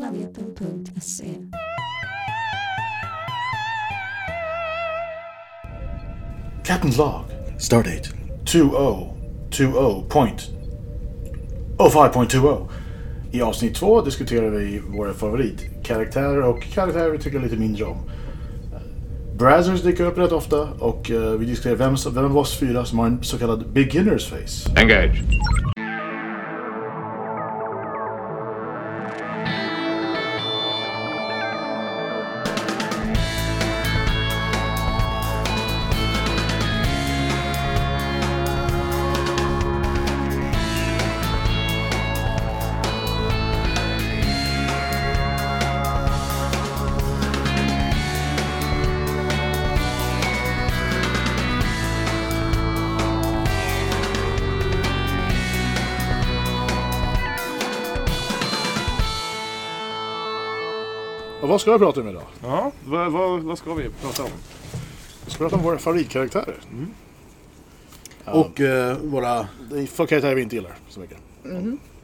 planeten.se. Captain's log. Stardate. 2020.05.20. I avsnitt två diskuterar vi våra favoritkaraktärer och karaktärer vi tycker lite mindre om. Brazzers dyker upp rätt ofta och eh, vi diskuterar vem, vem av oss fyra som har en så kallad beginners face. Engage. Och vad ska vi prata om idag? Ja, vad, vad, vad ska vi prata om? Vi ska prata om våra favoritkaraktärer. Och eh, våra... Det är för karaktärer vi inte gillar så mycket.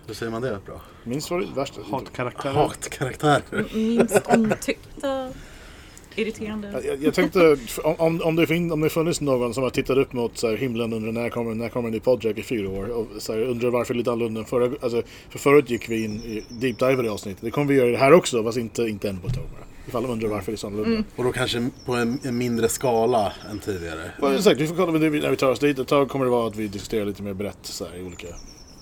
Hur säger man det bra? Minst favorit, värst. Hatkaraktärer. Hatkaraktärer. Minst omtyckta, irriterande. Jag, jag tänkte, om, om, det fin, om det funnits någon som har tittat upp mot så här, himlen under när kommer, när kommer en ny Podjack i fyra år och så här, undrar varför lite annorlunda än förra alltså, För förut gick vi in i deep dive i det avsnittet. Det kommer vi göra i det här också, fast inte, inte än på ett tag bara. Ifall de undrar varför det är så annorlunda. Och då kanske på en, en mindre skala än tidigare. Mm. Säkert, vi får kolla det när vi tar oss dit. Ett tag kommer det vara att vi diskuterar lite mer brett så här, i olika...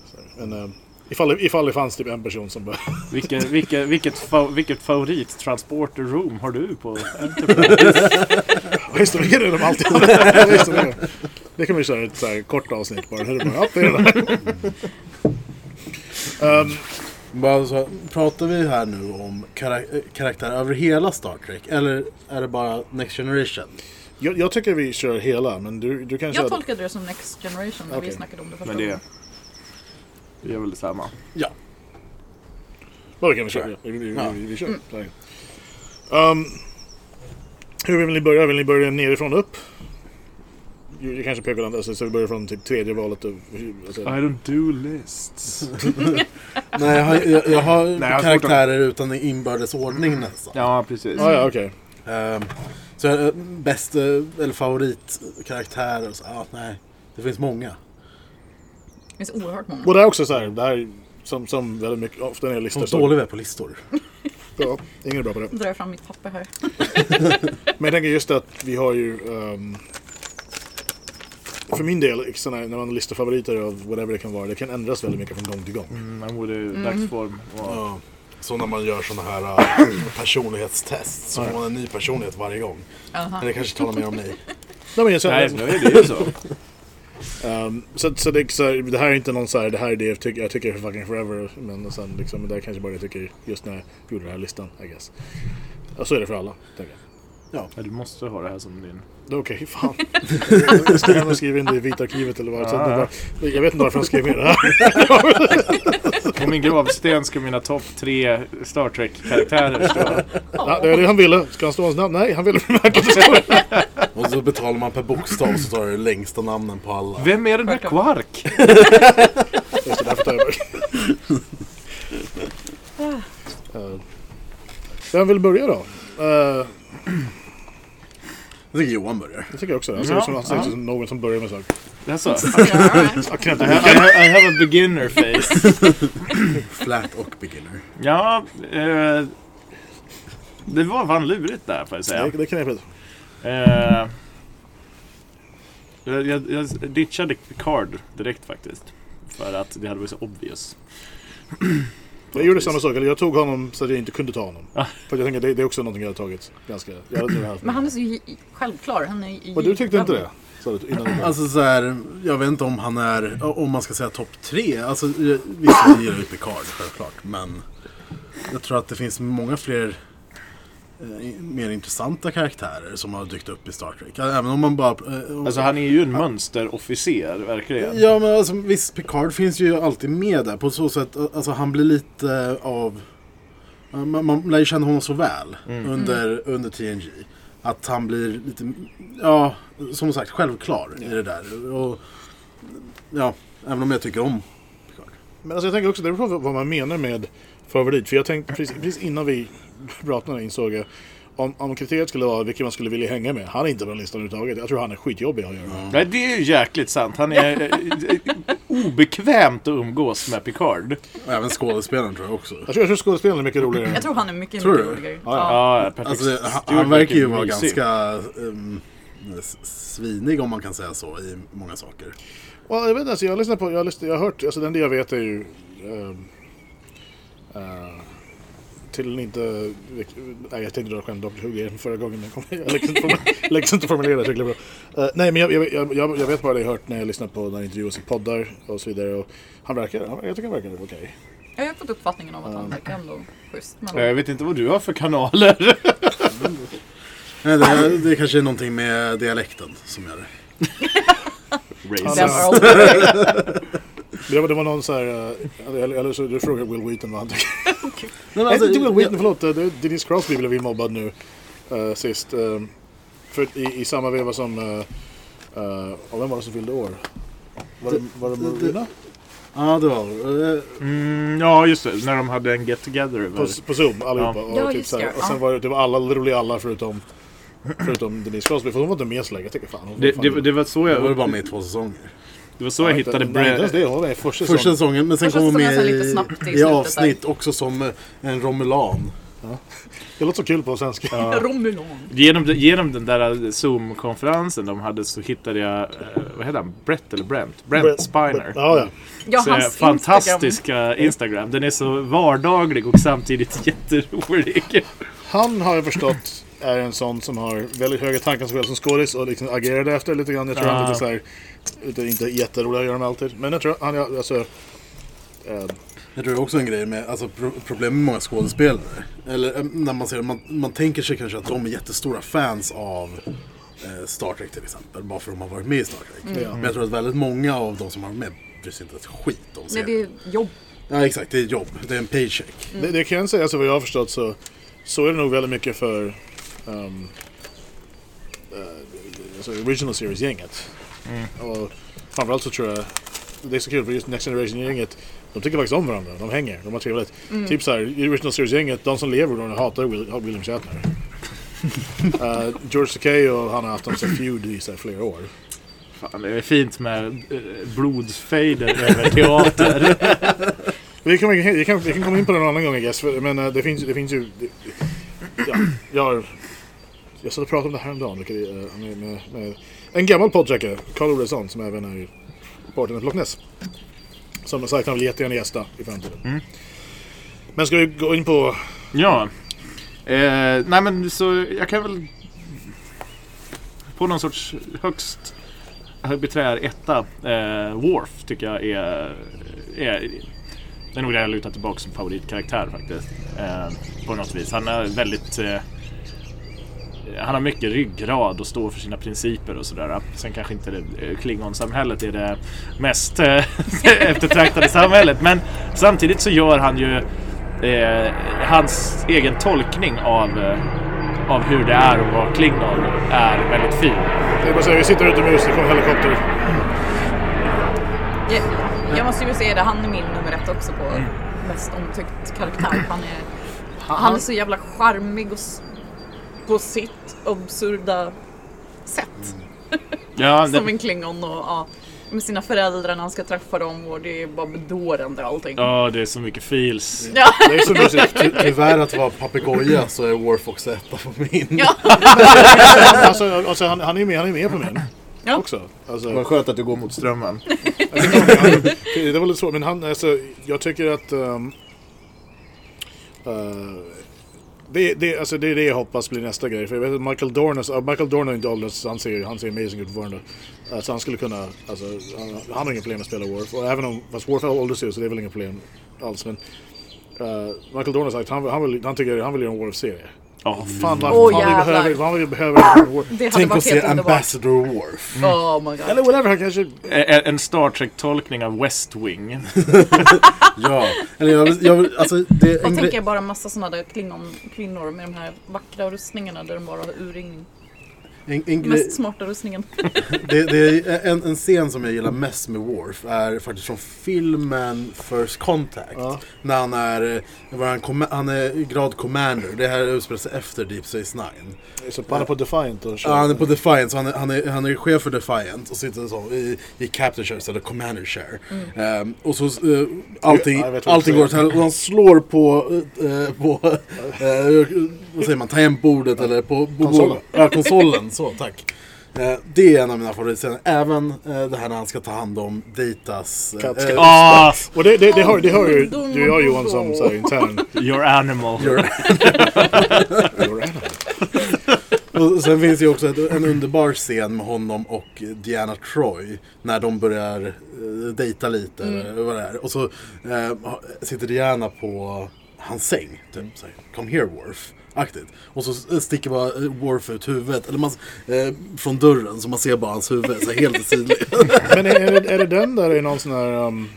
Så här. Men, eh, ifall, ifall det fanns typ en person som bara... Vilken, vilket, vilket, fa, vilket favorit transporter room har du på Enterprise? Vad historierar de alltid? Historierar de? det kan vi köra ett så här, kort avsnitt bara. Hur det bara ja, det är det där. um, Bara så, pratar vi här nu om karak- karaktärer över hela Star Trek? Eller är det bara Next Generation? jag, jag tycker vi kör hela, men du, du kan köra... Jag tolkade det som Next Generation när Okej. vi snackade om det första Men det, gången. Det är väl detsamma. Ja. Ja, det kan vi köra. Vi, vi, vi, Ja. vi, vi kör. Så här. Um, hur vill ni börja? Vill ni börja nerifrån upp? Jag kanske pekar den, alltså, så vi börjar från typ tredje valet. Och, alltså, I don't do lists. Nej, jag har, jag, jag har jag har svårt karaktärer utan inbördes ordning nästan. Ja, precis. ah, ja, okej. Ehm, så eh, bäst, eh, eller favoritkaraktär och så, ah, nej. Det finns många. Det finns oerhört många. Och det är också så här, det här som, som väldigt mycket, ofta när jag listar Som dåliga på listor. Ja, ingen är bra på det. Drar fram mitt papper här. Men jag tänker just att vi har ju... ehm, för min del, när man listar favoriter av whatever det kan vara, det kan ändras väldigt mycket från gång till gång. Mm, Man borde dagsform. Och, Ja. Så när man gör sådana här äh, personlighetstest så får man en ny personlighet varje gång. Aha. Men det kanske talar mer om mig. Nej, men jag, Nej, nu är det ju så. Um, så, så, det, så här, det här är inte någon så här, det här är det jag tycker, jag tycker fucking forever. Men sen liksom, det här kanske bara jag tycker just när jag gjorde den här listan, I guess. Och så är det för alla, tänker jag. Ja, du måste ha det här som din... Okej, fan. jag ska hem och skriva in det i vita arkivet eller vad. Det bara, jag vet inte varför jag skrev ner det här. På min gravsten ska mina topp tre Star Trek-karaktärer stå. Ja, det är det han ville. Ska han stå hans namn? Nej, han ville bemärka att det. Och så betalar man per bokstav och så tar du det längsta namnen på alla. Vem är den här Quark? Just det, därför tar jag bort. Uh, Vem vill börja då? Uh, Jag tycker Johan börjar. jag tycker också det. Han ser ut som, någon som börjar med saker. Jaså? I, I, I have a beginner face. Flat och beginner. Ja, eh, det var fan lurigt där får jag säga. Det, det kan jag prata Eh, jag, jag, jag ditchade Picard direkt faktiskt. För att det hade varit så obvious. Jag gjorde samma sak, eller jag tog honom så att jag inte kunde ta honom. Ah. För jag tänker det, det är också någonting jag har tagit ganska... Jag hade Men han är så självklar. Han är Och du tyckte inte det? Alltså så här, jag vet inte om han är, om man ska säga topp tre. Alltså visst, jag gillar ju Picard självklart. Men jag tror att det finns många fler mer intressanta karaktärer som har dykt upp i Star Trek. Även om man bara... eh, Alltså han är ju en mönsterofficer, verkligen. Ja men alltså visst, Picard finns ju alltid med där på så sätt. Alltså han blir lite av... Man, man lär ju känna honom så väl under, under TNG. Att han blir lite, ja, som sagt självklar i det där. Och, ja, även om jag tycker om Picard. Men alltså jag tänker också, det beror på vad man menar med favorit. För jag tänkte precis, precis innan vi pratade insåg jag om, om kriteriet skulle vara vilken man skulle vilja hänga med. Han är inte på den listan överhuvudtaget. Jag tror han är skitjobbig att göra. Nej, det är ju jäkligt sant. Han är eh, obekvämt att umgås med Picard. Även skådespelaren tror jag också. Jag tror, jag tror skådespelaren är mycket roligare. Jag tror han är mycket, Tror mycket du? roligare. Ja, ja. Ja, Alltså, han, han verkar ju vara ganska um, svinig om man kan säga så i många saker. Och jag vet inte, alltså, jag har lyssnat på, jag har, lyssnat, jag har hört, alltså den det jag vet är ju ehm, eh, till inte, nej jag tänkte dra skämt om hugger förra gången men jag jag lyckas inte lyckas inte formulera det tillräckligt bra. Eh, nej men jag, jag, jag, jag, vet bara det jag hört när jag lyssnat på när intervjuas i poddar och så vidare och han verkar, han, jag tycker han verkar okej. Jag har fått uppfattningen av att han verkar ändå schysst. Men... Jag vet inte vad du har för kanaler. Nej, det, det kanske är någonting med dialekten som gör det. Racist. Det var, det var någon så här, eh, eller, eller så du frågar Will Wheaton vad han tycker. Men Nej, alltså, inte Will jag- Wheaton, förlåt. eh, det är Denise Crosby blev vi mobbad nu eh, sist. eh, för i, I samma veva som... Uh, uh, vem var det som fyllde år? Var det, var det Marina? Ja, det var Mm, ja, just det. När de hade en get together. På, på Zoom allihopa. Ja. Och, Ja, typ, så här, det, och sen ja. var det, det var alla, literally alla förutom, förutom Denise Crosby. För hon var inte med så länge. Jag tänker fan. Hon Det, fan, det, det var så jag var jag, bara med i två säsonger. Det var så jag hittade Brad. det. Var med i första Första säsongen. säsongen, men sen Första kom hon med i, snabbt i avsnitt också som eh, en romulan. Det låter så kul på svenska. Romulan. Genom, genom den där Zoom-konferensen de hade så hittade jag, eh, vad heter han? Brett eller Brent? Brent Brett- Spiner. Ja, ja. Ja, Så, hans fantastiska Instagram. Den är så vardaglig och samtidigt jätterolig. Han har jag förstått är en sån som har väldigt höga tankar själv som skådis och liksom agerade efter lite grann. Jag tror han är så här, lite, inte jätterolig att göra med alltid. Men jag tror han är alltså... eh, Jag tror det är också en grej med alltså, pro problem med många skådespelare. Eller eh, när man ser man, man tänker sig kanske att de är jättestora fans av eh, Star Trek till exempel. Bara för att de har varit med i Star Trek. Ja. Men jag tror att väldigt många av de som har varit med bryr sig inte ett skit om Nej, serien. det är jobb. Ja exakt, det är jobb. Det är en paycheck. det, det kan jag säga, alltså vad jag har förstått så, så är det nog väldigt mycket för um, alltså original series-gänget. Och framförallt så tror jag det är så kul för just Next Generation-gänget de tycker faktiskt om varandra, de hänger, de har trevligt. Typ såhär, i Original Series-gänget, de som lever de hatar Will, William Shatner. uh, George Takei och han har haft en sån feud i så här, flera år. Fan, det är fint med eh, blodsfejder över teater. Vi kan, vi, kan, vi kan komma in på det någon annan gång I guess, för, men eh, det finns, det finns ju... Det, ja, jag, har- jag satt och pratade om det här en dag med, med, med, med en gammal poddcheckare, Carl Olofsson, som även är partner med Loch Ness. Som har sagt att han vill jättegärna gästa i framtiden. Men ska vi gå in på... Ja. Eh, nej men så jag kan väl på någon sorts högst arbiträr etta. Eh, Worf tycker jag är, är det är nog det jag lutar tillbaka som favoritkaraktär faktiskt. Eh, på något vis. Han är väldigt eh, han har mycket ryggrad och står för sina principer och sådär. Sen kanske inte det, eh, Klingonsamhället är det mest eh, eftertraktade samhället. Men samtidigt så gör han ju eh, hans egen tolkning av, eh, av hur det är att vara Klingon är väldigt fin. Jag, bara säga, vi sitter utomhus, det kommer helikopter. Jag, jag måste ju säga det, han är min nummer ett också på mest omtyckt karaktär. Han är, han är så jävla charmig och på sitt absurda sätt. Ja, Som det, en klingon och ja, med sina föräldrar när han ska träffa dem och det är bara bedårande allting. ja, det är så mycket feels. Ja. Det är så mysigt. Ty tyvärr att vara papegoja så är Worf också etta på min. Ja. alltså, alltså, han, han är med, han är med på min. Ja. Också. Alltså, Vad skönt att du går mot strömmen. det det var lite svårt, men han, alltså, jag tycker att... Um, uh, det, det, alltså, det är det jag hoppas blir nästa grej. För jag vet att Michael Dornas, Michael Dorn har inte åldrats, han ser, han ser amazing ut fortfarande. Uh, så han skulle kunna, alltså, han, han har inga problem med att spela Worf. Och även om, fast Worf har åldrats ju så det är väl inga problem alls. Men uh, Michael Dorn har sagt han, han, vill, han tycker han vill göra en Worf-serie. Ja, Fan vad fan vi jävlar. behöver, vad vi behöver Tänk att se helt underbart. Ambassador Worf. Oh my god. Eller whatever, han kanske... en en Star Trek-tolkning av West Wing. Ja, eller jag, vill- jag, vill- alltså det Jag en tänker bara massa sådana där klingon-kvinnor med de här vackra rustningarna där de bara har urringning. En, en, grej, Mest smarta rustningen. det, det är en, en scen som jag gillar mest med Worf är faktiskt från filmen First Contact. Ja. När han är, han, han är grad commander. Det här utspelar sig efter Deep Space Nine. Så han är på Defiant och kör. Ja, han är på Defiant, så han är, han är, han är chef för Defiant och sitter så i, i Captain Share, eller Commander Share. Ehm, och så uh, allting, allting går åt helvete och han slår på, eh, på eh, vad säger man, tangentbordet eller på, på Konsolen. Ja, konsolen. Så, tack. Eh, det är en av mina favoritscener. Även eh, det här när han ska ta hand om Datas... Katt- eh, Ah, Och det, det, det, har, det hör ju du och jag Johan som så här, intern. your animal. Och sen finns det ju också ett, en underbar scen med honom och Diana Troy. När de börjar uh, dejta lite. eller Vad det är. Och så eh, sitter Diana på hans säng. Typ, så här, Come here Worf. Aktigt. Och så sticker bara eh, Worf ut huvudet. Eller man, eh, från dörren så man ser bara hans huvud. Så här, helt tydligt. Men är, är, det, är det den där är någon sån här... Um,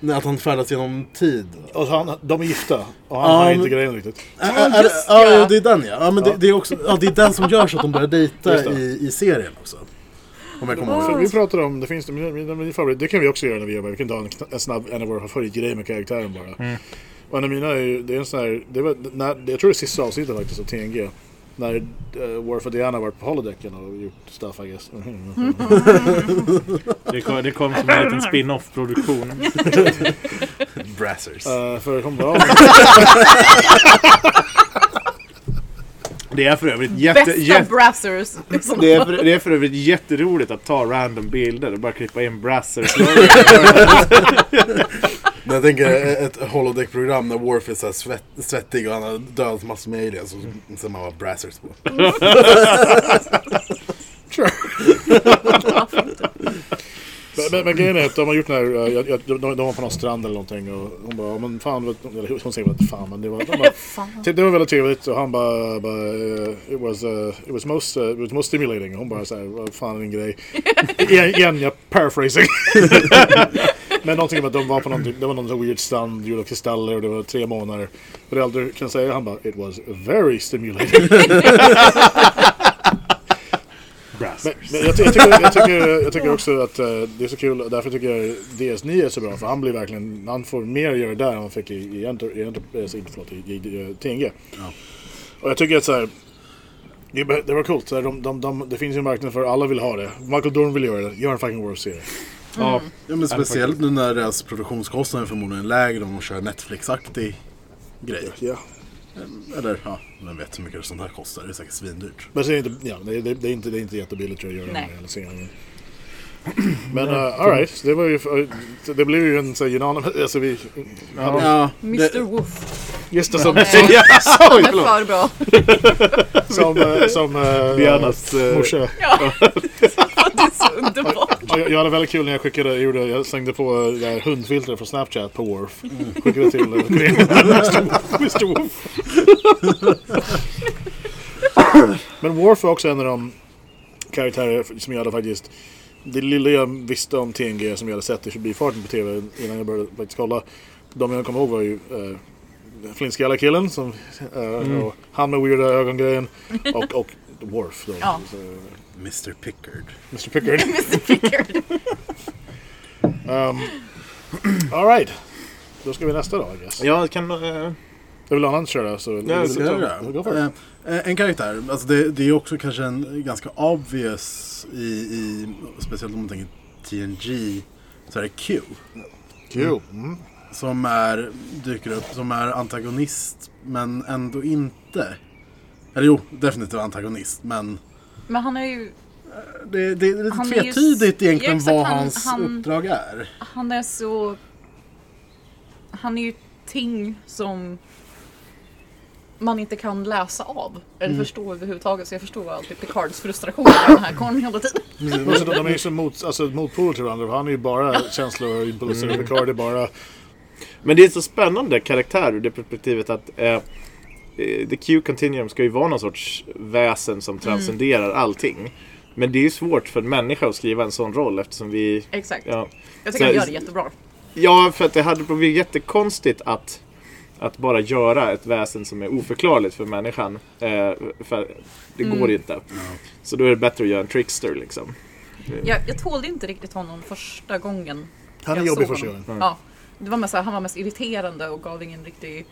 När att han färdas genom tid. alltså han, de är gifta och han Ja, har inte grejen riktigt. Ja, just ja, ja. ja, det är den ja. ja, men Det, det, är också, ja det är den som gör så att de börjar dejta i, i serien också. Om jag kommer ihåg vi pratade om, det finns favorit, det kan vi också göra när vi jobbar. Vi kan ta en, en snabb, en av våra favoritgrejer med karaktären bara. Och en av mina är ju, det är en sån här, det var, när, jag tror det är sista avsnittet faktiskt av TNG. När uh, Worf och Diana varit på holodecken och gjort stuff I guess. Det kom, det kom som en liten spin-off-produktion. Brassers. Uh, för hon bara, Det är för övrigt jätte, Bästa jätte, brassers. Liksom. det är, för, det är för övrigt jätteroligt att ta random bilder och bara klippa in brassers. Men jag tänker ett holodeck-program när Worf är så här svett, svettig och han har dödat massor med aliens och så ser man vad Brassers på. Men, men, men grejen är att de har gjort den här, jag, jag, de, de var på någon strand eller någonting och hon bara, "Ja, men fan, eller hon säger väl inte fan men det var, de bara, Fan. det var väldigt trevligt och han bara, bara uh, it, was, uh, it, was most, uh, it was most stimulating. Hon bara såhär, vad fan är din grej? igen, igen, jag paraphrasing. men någonting om att de var på någonting, det var någon sån weird strand, gjord av kristaller och det var tre månader. Och det du kan säga, han bara, it was very stimulating. Men, men jag, ty- jag, tycker, jag, tycker, jag tycker också att eh, det är så kul, därför tycker jag DS9 är så bra, för han blir verkligen, han får mer att göra där än han fick i, i, Enter, i, Enter, eh, inte, förlåt, i, i, i TNG. Och jag tycker att så här, det, var coolt, så här, de, de, de, det finns ju en marknad för alla vill ha det. Michael Dorn vill göra det, gör en fucking Worf-serie. Ja, Ja, men speciellt nu när deras produktionskostnader är förmodligen lägre om de kör Netflix-aktig grej. Ja. Eller ja, vem vet hur mycket sånt här kostar. Det är säkert svindyrt. Men så är det, inte, ja, det, det, det, är inte, det är inte jättebilligt tror jag att göra Nej. hela serien. Men uh, alright, så det var ju, så det blev ju en så här, unanimous, alltså vi, Ja, Mr det, Wolf. just det som, som, Han är för bra. som, eh, som uh, Dianas... eh, morsa. Ja. Det är så underbart. Ja, Jag, jag hade väldigt kul när jag skickade, jag, gjorde, jag slängde på det här hundfiltret från Snapchat på Worf. Skickade till eh, Mr. Wolf. Men Worf var också en av de karaktärer som jag hade faktiskt det lilla jag visste om TNG som jag hade sett i förbifarten på TV innan jag började faktiskt kolla. De jag kommer ihåg var ju uh, Flintskallar-killen som, eh, och han med weirda ögongrejen och, och Worf då. Ja. Så, Mr Pickard. Mr Pickard. Mr Pickard. Um, Alright. Då ska vi nästa då, I guess. Jag kan... eh, Jag vill annan köra så... Ja, Ska jag. Eh, eh, En karaktär, alltså det, det är också kanske en ganska obvious i, i speciellt om man tänker TNG, så är det Q. Q. Mm. Som är, dyker upp, som är antagonist men ändå inte. Eller jo, definitivt antagonist men Men han är ju, det, det är lite Han är ju tvetydigt egentligen ja, vad han- hans han- uppdrag är. han är så... Han är ju ting som man inte kan läsa av eller förstå överhuvudtaget. Så jag förstår alltid Picards frustration med den här karln hela tiden. Men så de, är ju så mot, alltså, motpoler till varandra. Han är ju bara känslor och impulser. Mm. Picard är bara... Men det är så spännande karaktär ur det perspektivet att eh, eh, The Q Continuum ska ju vara någon sorts väsen som transcenderar allting. Men det är ju svårt för en människa att skriva en sån roll eftersom vi... Exakt. Ja, Jag tycker Så- han gör det jättebra. ja för att det hade blivit jättekonstigt att Att bara göra ett väsen som är oförklarligt för människan. Eh, för det går ju inte. Så då är det bättre att göra en trickster liksom. Jag, jag tålde inte riktigt honom första gången. Han är jobbig första gången. Ja. Det var mest, han var mest irriterande och gav ingen riktig...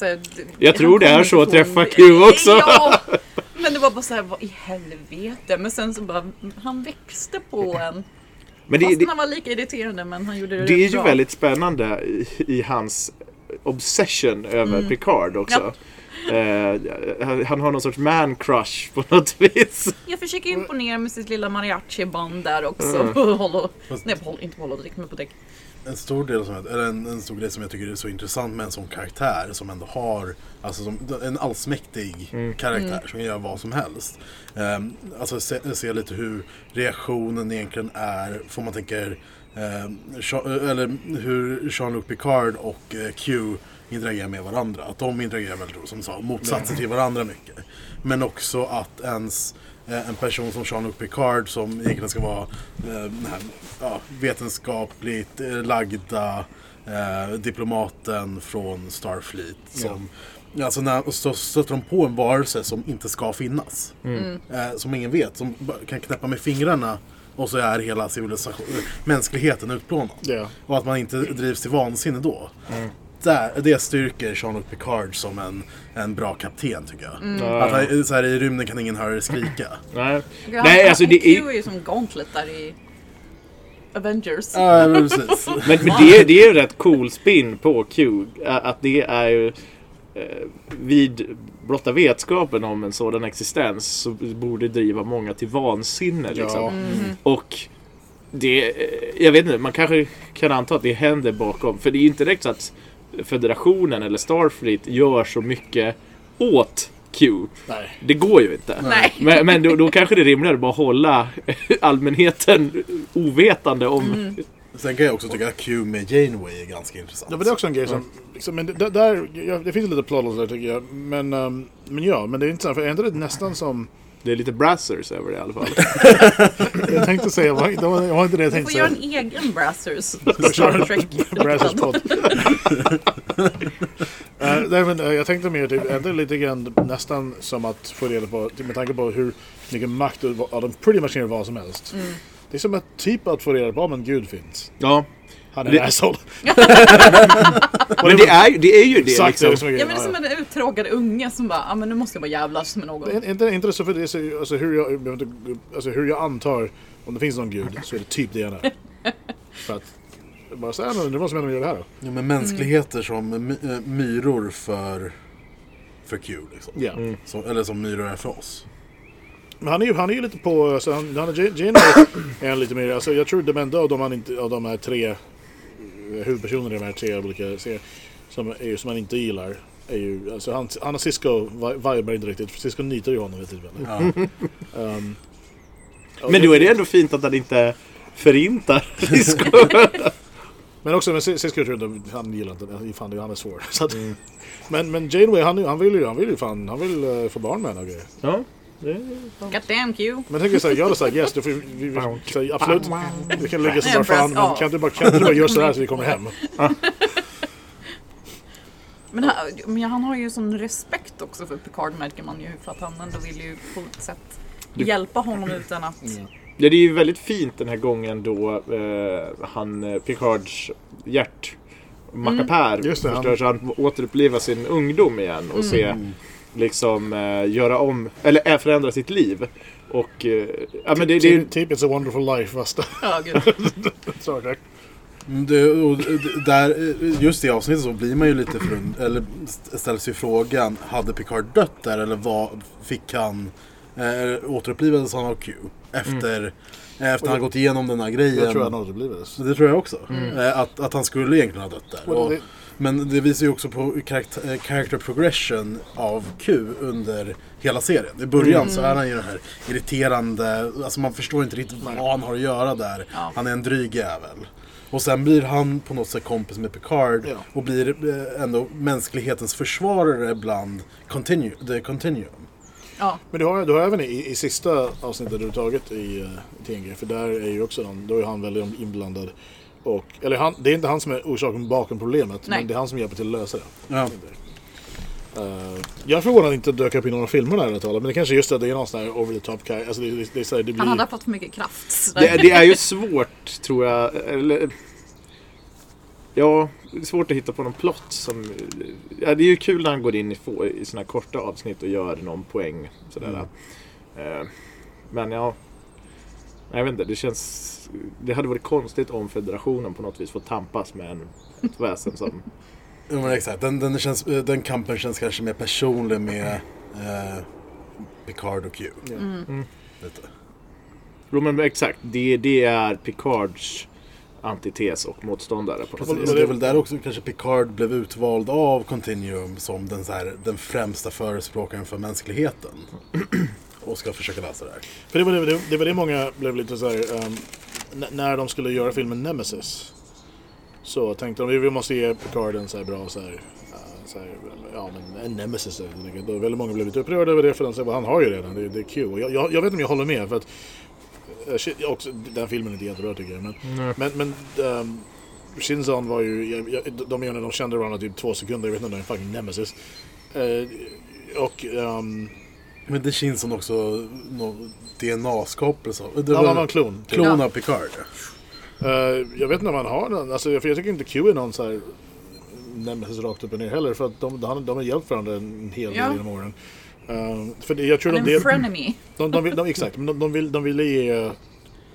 Här, Jag tror det är så att träffa Q också. Ja! Men det var bara så här, vad i helvete? Men sen så bara, han växte på en. Men det, Fast det, han var lika irriterande men han gjorde det det är rätt ju bra. väldigt spännande i, i hans obsession över Mm. Picard också. Eh, han- han har någon sorts man crush på något vis. Jag försöker imponera med sitt lilla mariachi-band där också. Mm. På håll nej, på inte på drick, men på däck. En stor del som, eller en, en stor grej som jag tycker är så intressant med en sån karaktär som ändå har alltså som, en allsmäktig karaktär som kan göra vad som helst. Um, alltså se, se lite hur reaktionen egentligen är, får man tänker, ehm, Jean- eller hur Jean-Luc Picard och eh, Q interagerar med varandra. Att de interagerar väldigt, som sa, motsatser till varandra mycket. Men också att ens eh, en person som Jean-Luc Picard som egentligen ska vara eh, här, ja, vetenskapligt eh, lagda eh, diplomaten från Starfleet. Som, Alltså när så stöter de på en varelse som inte ska finnas. Eh, som ingen vet, som kan knäppa med fingrarna och så är hela civilisation, eh, mänskligheten utplånad. Ja. Och att man inte drivs till vansinne då. Där, det styrker Jean-Luc Picard som en, en bra kapten tycker jag. Att han, så här, I rymden kan ingen höra det skrika. Nej, Ja, Nej alltså det är... är ju som Gauntlet där i Avengers. Ja, men precis. Men, men det, det är ju rätt cool spin på Q. Att det är ju eh, vid blotta vetskapen om en sådan existens så borde driva många till vansinne. Liksom. Ja. Och det, jag vet inte, man kanske kan anta att det händer bakom. För det är ju inte direkt så att federationen eller Starfleet gör så mycket åt Q. Nej. Det går ju inte. Nej. Men, men då, då kanske det är rimligare att bara hålla allmänheten ovetande om... Sen kan jag också tycka att Q med Janeway är ganska intressant. Ja, men det är också en grej som... Liksom, men det, där, ja, det finns lite plot holes där tycker jag. Men, um, men ja, men det är inte så. För ändå är det nästan som... Det är lite brassers över det i alla fall. Jag tänkte säga, vad- det var, det var inte det jag Du tänkte får göra säga. en egen Brassers. köra Star en Trek. Brazzers podd. Eh, nej, men, eh, jag tänkte mer typ, ändå lite grann nästan som att få reda på, typ med tanke på hur mycket makt och de pretty much vad som helst. Det är som att typ att få reda på om en gud finns. Ja. Han är Det- en asshole. Men det är, ju- det är ju det Exakt det är liksom. det som är Ja men det är som en uttråkad unge som bara, ja men nu måste jag bara jävlas med någon. Är inte, inte det så för det är så, alltså, hur jag, alltså hur jag antar om det finns någon gud så är det typ det han är. för att bara säga men det måste man göra det här då. Ja, men mänskligheter som my, äh, myror för, för Q. Liksom. Ja. Som, eller som myror är för oss. Men han är ju, han är ju lite på, alltså, han, han är, Janeway är lite mer, alltså jag tror de enda av de, han inte, av de här tre huvudpersonerna i de här tre olika serier som, är, som han inte gillar är ju, alltså han, han och Cisco vi- vibar inte riktigt, för Cisco nitar ju honom vid tillfälle. Ja. Um, Men då är det ändå fint att han inte förintar Disco. Men också med Cisco tror jag inte, han gillar inte det, fan han är svår. Så att, men, men Janeway han, han vill ju, han vill ju fan, han vill uh, få barn med henne och grejer. ja. Det- God damn Q. Men jag tänker såhär, jag hade sagt yes, du får, vi, vi, så, absolut, vi kan lägga så fan, press men kan du bara, kan du bara göra sådär så vi kommer hem? Men han, men han har ju sån respekt också för Picard märker man ju för att han ändå vill ju på ett sätt hjälpa honom utan att... Ja, det är ju väldigt fint den här gången då eh, han, eh, Picards hjärt mackapär Just det, han- förstörs. Han får återuppliva sin ungdom igen och se liksom eh, göra om, eller äh, förändra sitt liv. Och eh, ja men det, det är Typ, typ It's a wonderful life fast Ja, gud. Mm, Det, och där, just i avsnittet så blir man ju lite förund, eller st- ställs ju frågan, hade Picard dött där eller vad fick han, eh, återupplivades han av Q? Efter, efter han gått igenom den här grejen. Jag tror han återupplivades. Det tror jag också. Eh, Att, att han skulle egentligen ha dött där. Och Och, men det visar ju också på karaktär, eh, character progression av Q under hela serien. I början så är han ju den här irriterande, alltså man förstår inte riktigt vad han har att göra där. Ja. Han är en dryg jävel. Och sen blir han på något sätt kompis med Picard Ja. och blir eh, ändå mänsklighetens försvarare bland continu, the Continuum. Ja, Men du har, du har även i, i sista avsnittet du tagit i uh, TNG, för där är ju också någon, då är han väldigt inblandad. Och, eller han, det är inte han som är orsaken bakom problemet, Nej. men det är han som hjälper till att lösa det. Ja. Eh, jag är förvånad att inte dök upp i några filmer där ärligt talat, men det kanske är just det, det är någon sån här over the top guy. Alltså det, det, det, det blir... Han hade fått för mycket kraft. Det, det är ju svårt, tror jag. Eller, ja, det är svårt att hitta på någon plott som... Ja, det är ju kul när han går in i, få, i såna här korta avsnitt och gör någon poäng. Sådär. Eh, men ja... Jag vet inte, det känns... Det hade varit konstigt om federationen på något vis får tampas med en, ett väsen som... Ja, men exakt. Den, den, känns, eh, den kampen känns kanske mer personlig med eh, Picard och Q. Mm. Lite. Jo men exakt, det, det är Picards antites och motståndare på något Precis, vis. det är väl där också kanske Picard blev utvald av Continuum som den, så här, den främsta förespråkaren för mänskligheten. Och ska försöka lösa det här. För det var det, det, det var det många blev lite så här. n- när de skulle göra filmen Nemesis. Så tänkte de vi vi måste ge Picard en så här bra så här, eh, så här, ja men en Nemesis helt enkelt. Och väldigt många blev lite upprörda över det för de säger han har ju redan, det, det är Q. Och jag, jag, jag vet inte om jag håller med för att shit, jag också, den filmen är inte jättebra tycker jag. Men, men, men um, Shinzon var ju, jag, jag, de, de, de kände varandra typ två sekunder, jag vet inte om det är en fucking Nemesis. Eh, och ehm, Men det känns som också DNA-skapelse. Det var var en klon. klon Ja. av Picard. Eh, jag vet inte om han har någon, alltså, för jag tycker inte Q är någon så här Nemesis rakt upp och ner heller för att de, de, de har hjälpt varandra en hel del Ja. genom åren. Eh, för det, jag tror Han de, de, frenemy. de, de, vill, de, exakt, men de, de, vill, de ville ge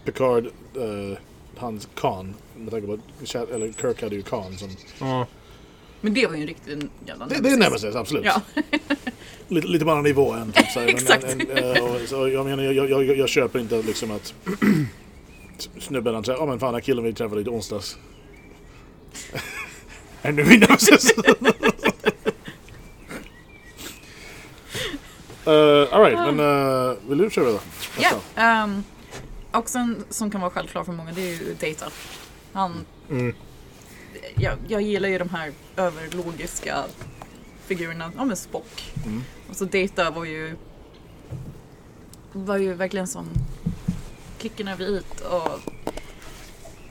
Picard uh, hans Khan, med tanke på att eller Kirk hade ju Khan som... Men det var ju en riktig jävla Det, det är Nemesis, absolut. Ja. Lite, lite på annan nivå än typ, så här, Exakt. En, en, eh, och, så jag menar, jag, jag, jag, jag köper inte liksom att snubben han säger, ja men fan den här killen vi träffade i onsdags. är nu min Nemesis. uh, Alright, men uh, vill du köra då? Ja, ehm, också en som kan vara självklar för många, det är ju Data. Han... Mm. Jag, jag gillar ju de här överlogiska figurerna, ja men Spock. Mm. Och så Data var ju... Var ju verkligen som klicken över it och...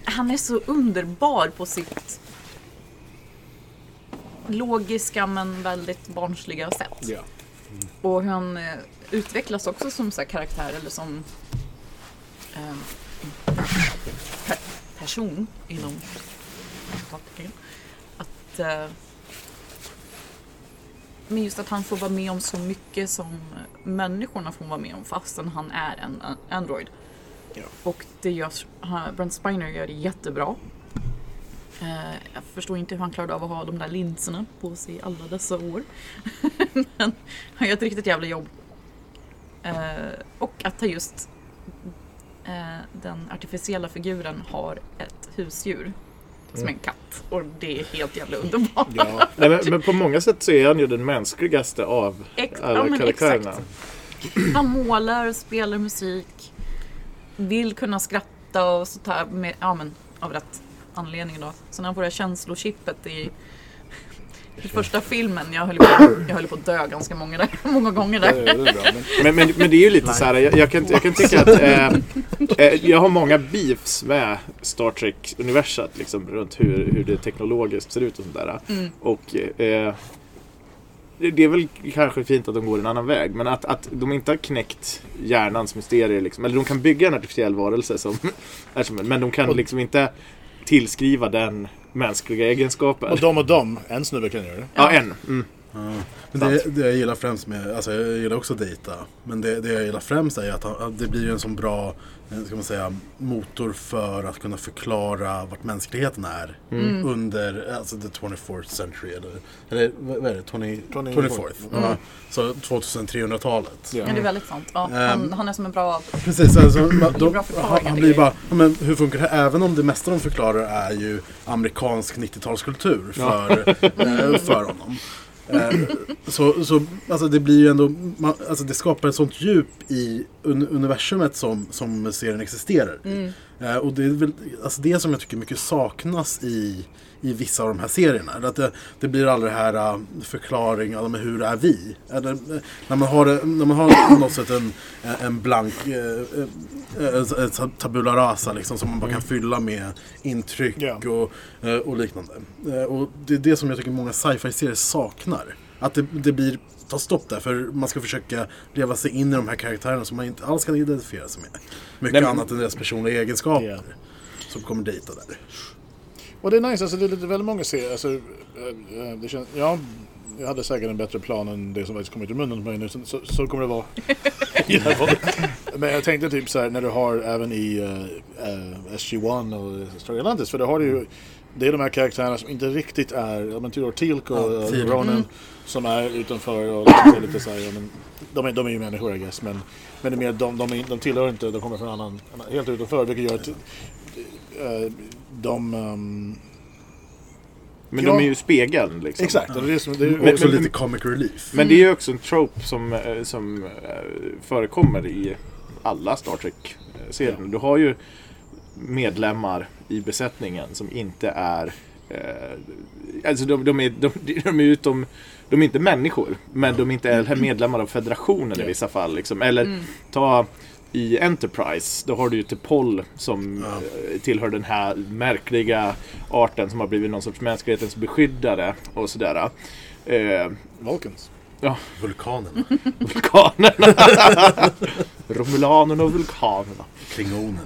Han är så underbar på sitt logiska men väldigt barnsliga sätt. Ja. Och hur han eh, utvecklas också som så här, karaktär eller som eh, per, person inom citattecken. Att eh, men just att han får vara med om så mycket som människorna får vara med om fastän han är en Android. Ja. Och det han- Brent Spiner gör det jättebra. Eh, jag förstår inte hur han klarade av att ha de där linserna på sig alla dessa år. Men han gör ett riktigt jävla jobb. Eh, och att just eh, den artificiella figuren har ett husdjur som en katt. Och det är helt jävla underbart. Ja. Nej, men, men på många sätt så är han ju den mänskligaste av Ex- alla ja, karaktärerna. exakt. Han målar, spelar musik, vill kunna skratta och så tar med, ja men av rätt anledning då. Så när han får det här känslochippet i, i första filmen, jag höll, på, jag höll på att dö ganska många, där, många gånger där. är bra. Men, Men, men, men det är ju lite så här, jag, jag, kan, jag kan tycka att eh, eh, jag har många beefs med Star Trek-universat liksom, runt hur, hur det teknologiskt ser ut och sådär. Mm. Och eh, det är väl kanske fint att de går en annan väg, men att, att de inte har knäckt hjärnans mysterier. Liksom. Eller de kan bygga en artificiell varelse, som, men de kan liksom inte tillskriva den mänskliga egenskaper. och de och de, en snubbe kan göra det. Ja, en. Mm. Men det, det jag gillar främst med, alltså jag gillar också Data. Men det, det jag gillar främst är att, han, att det blir en sån bra, eh, ska man säga, motor för att kunna förklara vart mänskligheten är. Mm. Under, alltså the 24th century eller, eller vad är det? 20, 24th. 24th. Ja. Så 2300-talet. Ja. Ja, det är väldigt sant. Ja, han, Ehm. han är som en bra... Precis, alltså, då, bra han, han blir bara, ja, men hur funkar det här? Även om det mesta de förklarar är ju amerikansk 90-talskultur för, eh, för honom. Ehm, så så alltså det blir ju ändå, man, alltså det skapar ett sånt djup i un universumet som, som serien existerar i. Eh, och det är väl alltså det som jag tycker mycket saknas i, i vissa av de här serierna. Att det, det blir aldrig det här uh, förklaring, men hur är vi? Eller, eh, när, man har, när man har på något sätt en, en blank eh, eh, eh, ta- tabula rasa liksom, som man bara kan fylla med intryck Ja. och, eh, och liknande. Eh, och det är det som jag tycker många sci-fi-serier saknar. Att det, det blir ta stopp där, för man ska försöka leva sig in i de här karaktärerna som man inte alls kan identifiera sig med. Mycket Nej, annat än deras personliga egenskaper Ja. som kommer dejta där. Och det är nice, alltså det är lite väldigt många serier. Alltså, eh, eh, det känns, ja, jag hade säkert en bättre plan än det som faktiskt kom ut ur munnen på mig nu. Så, så, så kommer det vara. Men jag tänkte typ så här när du har även i uh, SG-1 och Star Atlantis. För då har du ju det är de här karaktärerna som inte riktigt är, ja men Tudor Teal'c och Ja, Teal'c. Ronan som är utanför och liksom är lite så här, ja, men, de, är, de är ju människor I guess men, men det är mer de, de, är, de tillhör inte, de kommer från annan, helt utanför vilket gör att eh, de ehm, Men Ja. de är ju spegeln liksom. Exakt, och det är som, det är, Men- också men- lite comic relief. Men det är ju också en trope som, eh, som eh, förekommer i alla Star Trek-serier. Du har ju medlemmar i besättningen som inte är eh, Alltså de, de, är, de, de är utom De är inte människor Men de är inte är medlemmar av federationen i vissa fall liksom. Eller ta i Enterprise, då har du ju T'Pol som eh, tillhör den här märkliga arten som har blivit någon sorts mänsklighetens beskyddare och sådär. Eh, Vulcans. ja, Vulkanerna, vulkanerna. Romulanerna och vulkanerna. klingonerna.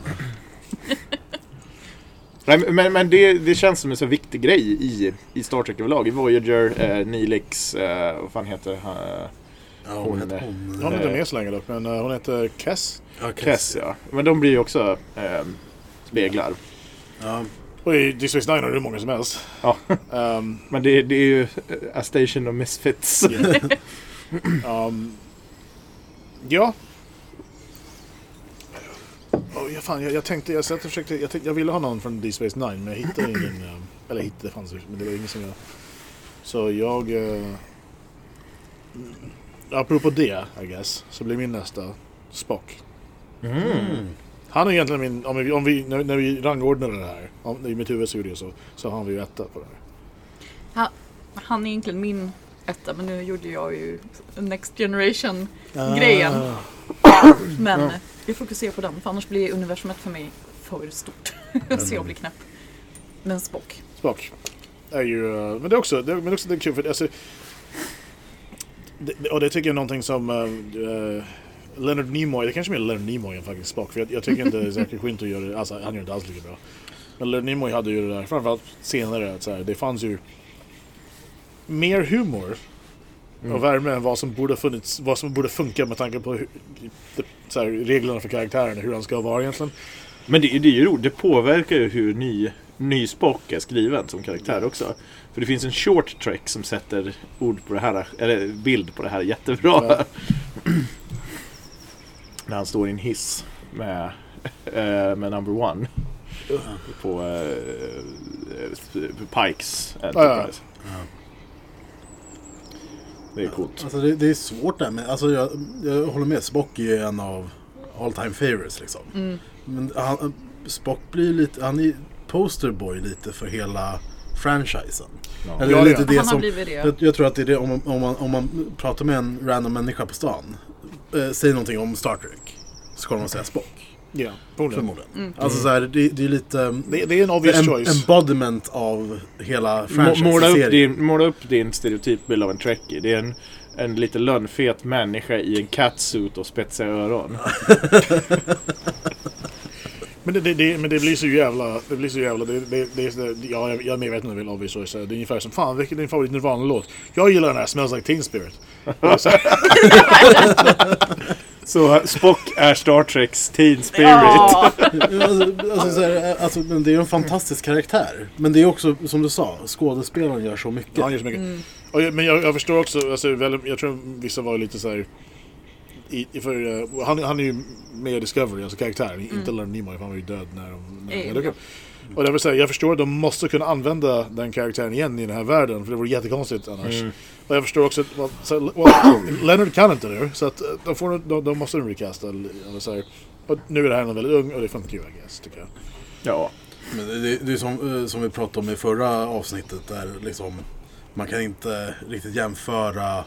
Nej, men- men, det, det känns som en så viktig grej i, i Star Trek överlag. I Voyager, eh, Neelix, eh, vad fan heter han? Ja, Hon hon heter hon. Hon är inte Eh, med så länge dock men eh, hon heter Kess. Ja, Kress, ja. Men de blir ju också eh, speglar. Ja, Och i Deep Space Nine det hur många som helst. Ja. Ehm, Men det, det är ju eh, A Station of Misfits. ehm, ja. Oh, ja, fan, jag, jag tänkte, jag, satt och försökte, jag, tänkte, jag ville ha någon från Deep Space Nine men jag hittade ingen. ehm, eller hittade, det fanns men det var ingen som jag... Så jag... Uh, apropå det, I guess, så blir min nästa Spock. Mm. Han är egentligen min, om vi, om vi, när, när vi rangordnar det här, om, i mitt huvud så gjorde jag så, så har vi ju etta på det här. Han är egentligen min etta men nu gjorde jag ju Next Generation grejen. Ah. Men vi fokuserar på den för annars blir universumet för mig för stort. Så jag blir knäpp. Men Spock. Spock. Är ju, eh, men det är också, det, men också det är kul för alltså, det, det- och det tycker jag är någonting som uh, Leonard Nimoy, det kanske mer Leonard Nimoy än faktiskt Spock. För jag, jag tycker inte Zachary Quinto gör det, alltså han gör inte alls lika bra. Men Leonard Nimoy hade ju det där, framförallt senare, att så här, det fanns ju mer humor och värme än vad som borde funnits, vad som borde funka med tanke på hur, så här, reglerna för karaktären, hur han ska vara egentligen. Men det, det är ju roligt, det påverkar ju hur ny, ny Spock är skriven som karaktär också. För det finns en short track som sätter ord på det här, eller bild på det här jättebra. Ja. När han står i en hiss med, eh, med number one. På eh, Pikes Enterprise. Det är coolt. Alltså det, det är svårt där, men alltså jag, jag håller med. Spock är en av all time favorites liksom. Men han, Spock blir lite, han är posterboy lite för hela franchisen. Ja. Eller Ja, lite ja. det Han har som, blivit det. jag, jag tror att det är det om man, om man, om man pratar med en random människa på stan. Eh, säger någonting om Star Trek. Så kommer de säga Spock. Ja, förmodligen. Förmodligen. Alltså så här, det, det är lite... Det, det är en obvious en, choice. embodiment av hela Må- Måla upp, din, måla upp din stereotypbild av en trekkie. Det är en, en lite lönnfet människa i en catsuit och spetsiga öron. Men det, det, det, men det blir så jävla... Det blir så jävla... Det, det, det, det, ja, jag jag är medveten om det, obvious choice. Det är ungefär som fan, vilken är din favorit Nirvana-låt? Jag gillar den här Smells Like Teen Spirit. Och så Spock är Star Treks Teen Spirit. Ja, alltså, alltså, så här, alltså, men det är ju en fantastisk karaktär. Men det är också, som du sa, skådespelaren gör så mycket. Ja, han gör så mycket. Och, jag- men jag, jag förstår också, alltså, väl, jag tror vissa var lite så här. I, i- för, eh, han, han är ju med i Discovery, alltså karaktären, inte Leonard Nimoy för han var ju död när de... När de Och det vill säga, jag förstår att de måste kunna använda den karaktären igen i den här världen, för det vore jättekonstigt annars. Och jag förstår också att så, well, Leonard kan inte nu, så att eh, de, får, de, de måste recasta. Eller. Och nu är det här någon väldigt ung och det funkar ju, I guess, tycker jag. Ja. Men det, det, det är som, eh, som vi pratade om i förra avsnittet där liksom man kan inte riktigt jämföra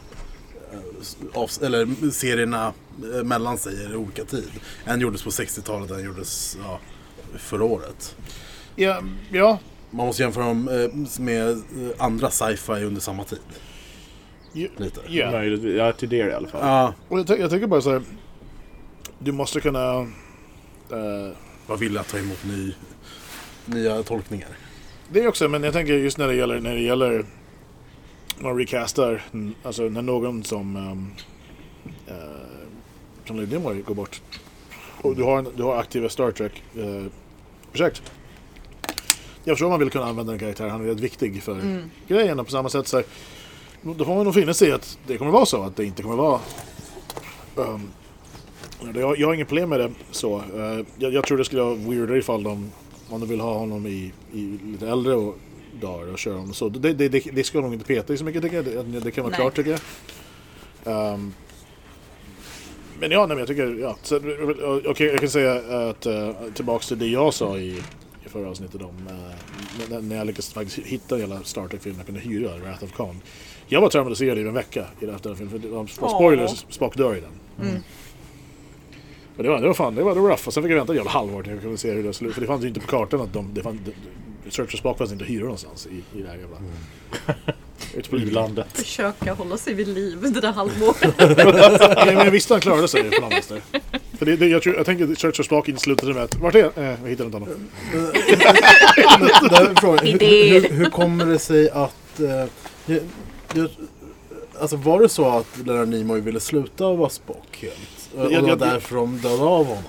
eh, eller serierna mellan sig i olika tid. En gjordes på 60-talet, en gjordes ja, förra året. Ja, ja, Man måste jämföra dem eh, med eh, andra sci-fi under samma tid. ja, Lite. ja. Möjligtvis. Ja, till det i alla fall. Ja, Och jag, jag tycker bara så här, du måste kunna... eh, var villig att ta emot ny, nya tolkningar. Det är också, men jag tänker just när det gäller, när det gäller man recastar, alltså när någon som um, uh, som Nimoy går bort och du har, en, du har aktiva Star Trek uh, projekt. Jag förstår om man vill kunna använda en karaktär, han är rätt viktig för grejen och på samma sätt så här, då får man nog finna sig i att det kommer vara så, att det inte kommer vara um, jag, jag har inget problem med det så. Uh, jag, jag tror det skulle vara weirdare ifall de om de vill ha honom i, i lite äldre och, dagar och köra honom så. Det, det, det, det ska nog inte peta i så mycket tycker jag. Det, det kan vara Nej. klart tycker jag. Um, men ja, nej, men jag tycker, ja. Så, Okej, jag kan säga att uh, tillbaks till det jag sa i, i förra avsnittet om uh, när, jag lyckades faktiskt hitta hela Star Trek-filmen jag kunde hyra, Wrath of Khan. Jag var traumatiserad i en vecka i den här filmen, för det var spoilers, Spock dör i den. Och det var, det var fan, det var, det var rough. Och sen fick jag vänta ett jävla halvår till jag kunde se hur det skulle För det fanns ju inte på kartan att de, det fanns, det, Search for Spock fanns inte att hyra någonstans i, i det här jävla... Ute på I-landet. Försöka hålla sig vid liv det där halvåret. Men jag visste han klarade sig på något vänster. För det, det, jag, jag tänker att Search for Spock inte slutade med att Vart är? Eh, jag hittade inte honom. Hur, hur, hur kommer det sig att... Eh, jag, jag, alltså var det så att Leonard Nimoy ville sluta vara Spock helt? Och det var därför de dödade av honom?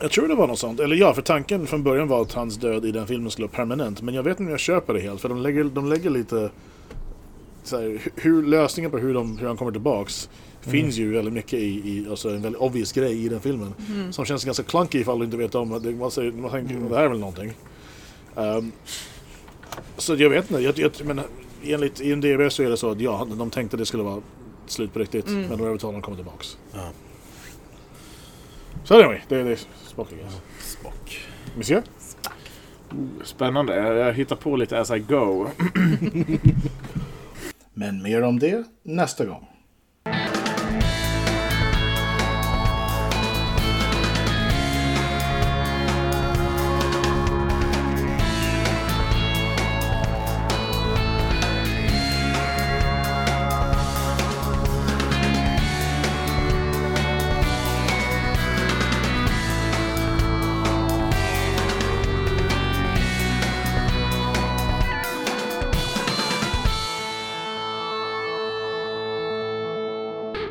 Jag tror det var något sånt. Eller ja, för tanken från början var att hans död i den filmen skulle vara permanent. Men jag vet inte om jag köper det helt. För de lägger, de lägger lite... Så här, hu- hur, lösningen på hur, de, hur han kommer tillbaks finns ju väldigt mycket i, i alltså en väldigt obvious grej i den filmen. Som känns ganska clunky ifall du inte vet om att det. Man, säger, man tänker det här är väl någonting. Ehm, så jag vet inte. Jag, jag, men enligt IMDB så är det så att ja, de tänkte det skulle vara slut på riktigt. Men de övertalade att komma tillbaks. Ja. Så anyway, det, det är Spock I guess. Spock. Monsieur? Spännande. Jag hittar på lite as I go. Men mer om det nästa gång.